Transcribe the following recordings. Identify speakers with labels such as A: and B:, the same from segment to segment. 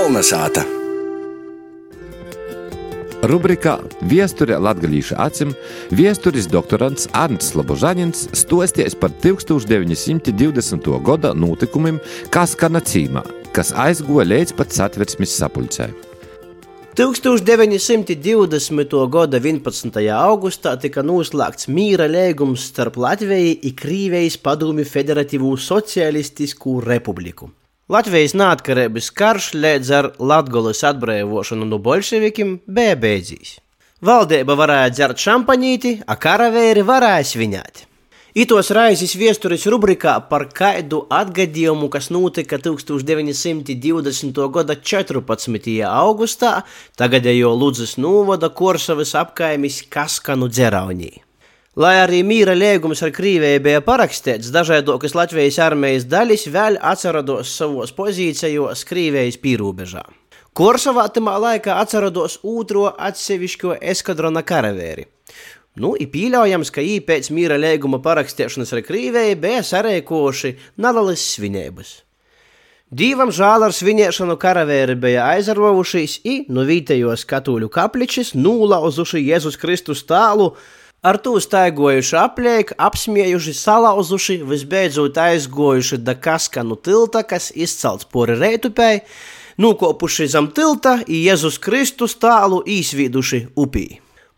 A: Kolnesāta!
B: Rubrikā Viesture latgadījuša acim viesturis doktorants Arnsts Labožaņins stosties par 1920. gada notikumiem Kaskana cīmā, kas aizgoja līdz pat satversmes sapulcē.
C: 1920. gada 11. augustā tika noslēgts mīra līgums starp Latviju un Krievijas padomju Federatīvo Socialistisku Republiku. Latvijas neatkarības karš līdz ar Latvijas atbrīvošanu no bolševikiem bija beidzies. Valdība varēja dzert šampaņīti, a karavēri varēja svinēt. Itos raizes viesturis rubrikā par kaidu atgadījumu, kas notika 1920. gada 14. augustā, tagadējo Ludzas novada Korsavas apkaimis Kaskanu dzeraunī. Lai arī mīra līgums ar Krieviju bija parakstīts, dažādokas Latvijas armijas daļas vēl atcerados savos pozīcijos Krievijas pīrūbežā. Korsavā tamā laikā atcerados otro atsevišķo eskadrona karavēri. Nu, ir pieļaujams, ka viņi pēc mīra līguma parakstīšanas ar Krieviju bija sarēkoši nelalas svinības. Dīvam žēl ar svinēšanu karavēri bija aizarvojušies, i no vietējos katoļu kapličis nūlauzuši Jēzus Kristus tālu, Ar to staigojuši apliek, apsmiejuši, salauzuši, visbeidzot aizgojuši da kaskanu tilta, kas izcelts pori reitupēji, nukopuši zem tilta, Jēzus Kristus tālu īsvīduši upī.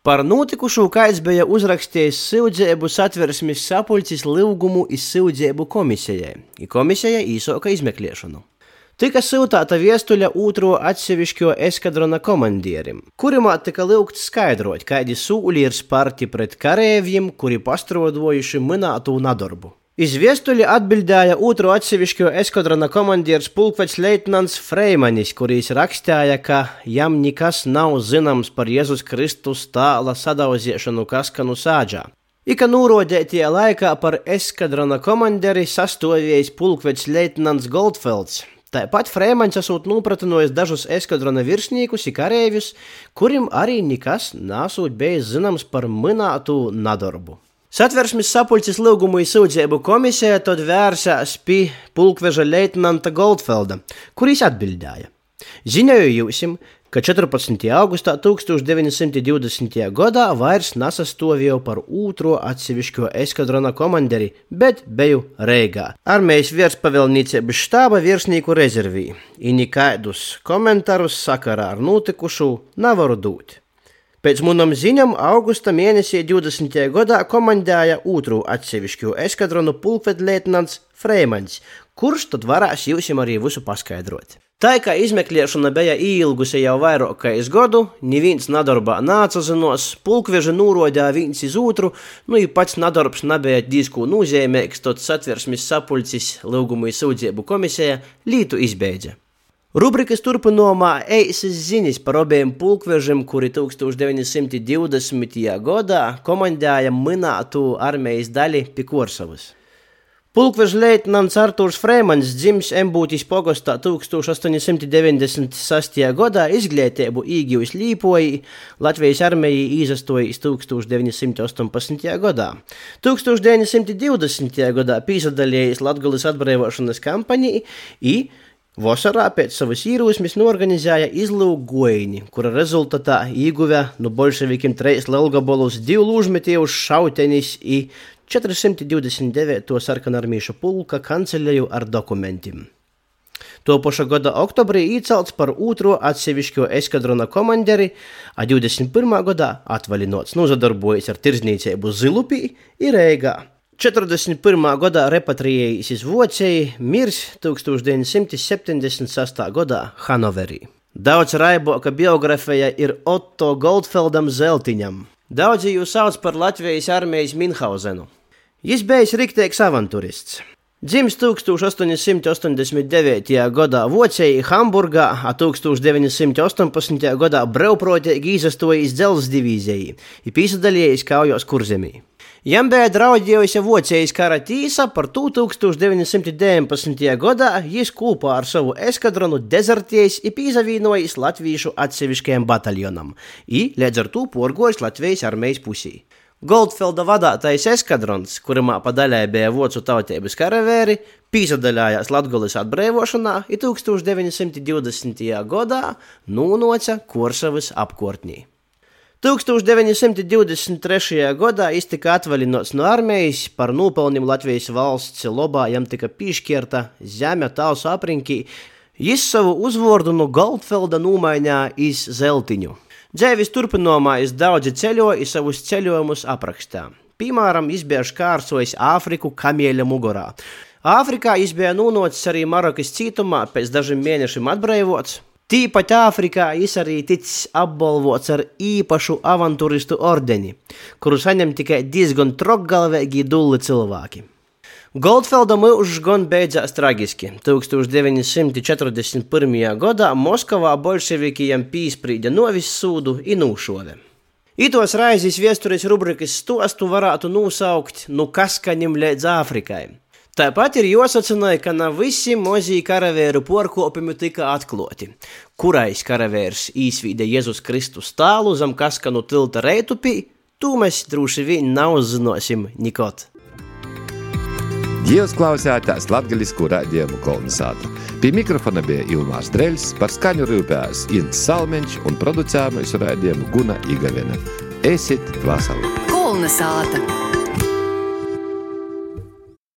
C: Par notikušo kaits bija uzrakstījis sūdzību satversmes sapulcis lūgumu izsūdzību komisijai, i komisija īsoka izmeklēšanu. Tika sūtāta viestuļa otro atsevišķo eskadrona komandierim, kurimā tika lūgts skaidrot, kādi sūļi ir sparti pret karēvjiem, kuri pastrodojuši minēto nadarbu. Iz viestuļa atbildēja otro atsevišķo eskadrona komandieris pulkvecs leitnants Freimanis, kurīs rakstīja, ka jam nekas nav zināms par Jēzus Kristus tāla sadauziešanu Kaskanu sāģā. Ika nūrodētie laikā par eskadrona komandieri sastāvējis pulkvecs leitnants Goldfelds, Tāpat Frēmaņš esot nopratinojis dažus eskadrona virsniekus, karēļus, kuriem arī nekas nesot bijis zināms par minēto nadarbu. Satversmes sapulces lūgumu izsūdzību komisija tad vērsās pie pulkveža leitnanta Goldfelda, kurīs atbildēja: Ziņoju jums, ka 14. augustā 1920. gadā vairs nesastāvēju par otro atsevišķo eskadrona komanderi, bet biju Reigā. Armijas virspavēlniecības štāba virsnieku rezervī, un nekādus komentārus sakarā ar notikušu nevaru dot. Pēc manām ziņām, augusta mēnesī 20. gadā komandēja otru atsevišķo eskadronu pulkvedlietnants Freimans, kurš tad varēs jums arī visu paskaidrot. Tā kā izmeklēšana bija ilgusi jau vairāk kā gadu, neviens nadarbā nācazinos, pulkveži nūrodīja viens iz otru, nu i pats nadarbs nebija diezko nozīmīgs, tad satversmes sapulcis lūgumu sūdzību komisija lītu izbeidza. Rubrikas turpinājumā eisas ziņas par abiem pulkvežiem, kuri 1920. gadā komandēja minēto armijas daļu Pikorsavas. Pulkveža leitnants Artūrs Frēmans dzimis Embūtīs pogostā 1896. gadā izglītību īgījis Līpoji, Latvijas armijai īzastojas 1918. gadā. 1920. gadā pīsadalījis Latgulis atbrīvošanas kampaņai i Vasarā pēc savas īrūsmes norganizēja izlūgojiņu, kura rezultātā ieguva no bolševikiem treis Lelgabolus divu lūžmetījus šautenis i 429. sarkanarmīšu pulka kanceleju ar dokumentiem. To paša gada oktobrī iecelts par otro atsevišķo eskadrona komanderi, a 21. gadā atvaļinots nozadarbojas ar tirdzniecību Zilupī ir Rīgā. 41. gadā repatriējis iz Vociju, mirs 1976. gadā Hanoverī. Daudz raiboka biografija ir Otto Goldfeldam Zeltiņam. Daudzi jūs sauc par Latvijas armijas Minhausenu. Jis bijis riktīgs avantūrists. Dzimis 1889. gadā Vācijā, Hamburgā, a 1918. gadā brīvprātīgi izastojis dzelzs divīzijai, ir piesaistījies kaujos kurzemī. Jam bija draudējusi Vācijas kara tīsa par 1919. gadā, jis kopā ar savu eskadronu dezertējis un pīzavīnojis latviešu atsevišķajam bataljonam, un līdz ar to porgojis Latvijas armijas pusī. Goldfelda vadātais eskadrons, kurā pa daļai bija vocu tautības karavēri, pīsadaļājās Latvijas atbrīvošanā, ir 1920. gadā nūnoca Korsavas apkārtnī. 1923. gadā iztika atvaļināts no armijas par nopelniem Latvijas valsts lobā, jam tika piešķirta zeme tausu apriņķī. Jis savu uzvārdu no Goldfelda nomaiņā iz zeltiņu. Dzēvis turpinājumā es daudzi ceļoju, savus ceļojumus aprakstā. Piemēram, izbiež kārsojis Āfriku kamieļa mugurā. Āfrikā izbija nūnocis arī Marokas cietumā, pēc dažiem mēnešiem atbrīvots. Tīpat Āfrikā viņš arī ticis apbalvots ar īpašu avantūristu ordeni, kuru saņem tikai diezgan trokgalvēgi dulli cilvēki. Goldfelda mūžs gan beidzās traģiski. 1941. gadā Moskavā bolševiki jam pīsprīda novis sūdu inūšove. Itos raizes vēstures rubrikas stostu varētu nosaukt no Kaskaņiem līdz Āfrikai. Tāpat ir jāsacināja, ka ne visi mozīja karavēru porkopumi tika atklāti. Kurais karavērs īsvīda Jēzus Kristus tālu zem Kaskanu tilta reitupī, to mēs droši vien nav zināsim nikot.
B: Jūs klausāties Latvijas rādījumu kolonizātu. Pie mikrofona bija Ilmārs Dreļs, par skaņu rūpējās Ints Salmeņš un producējumu rādījumu Guna Igavena. Esiet vasarā!
A: Kolonizāta!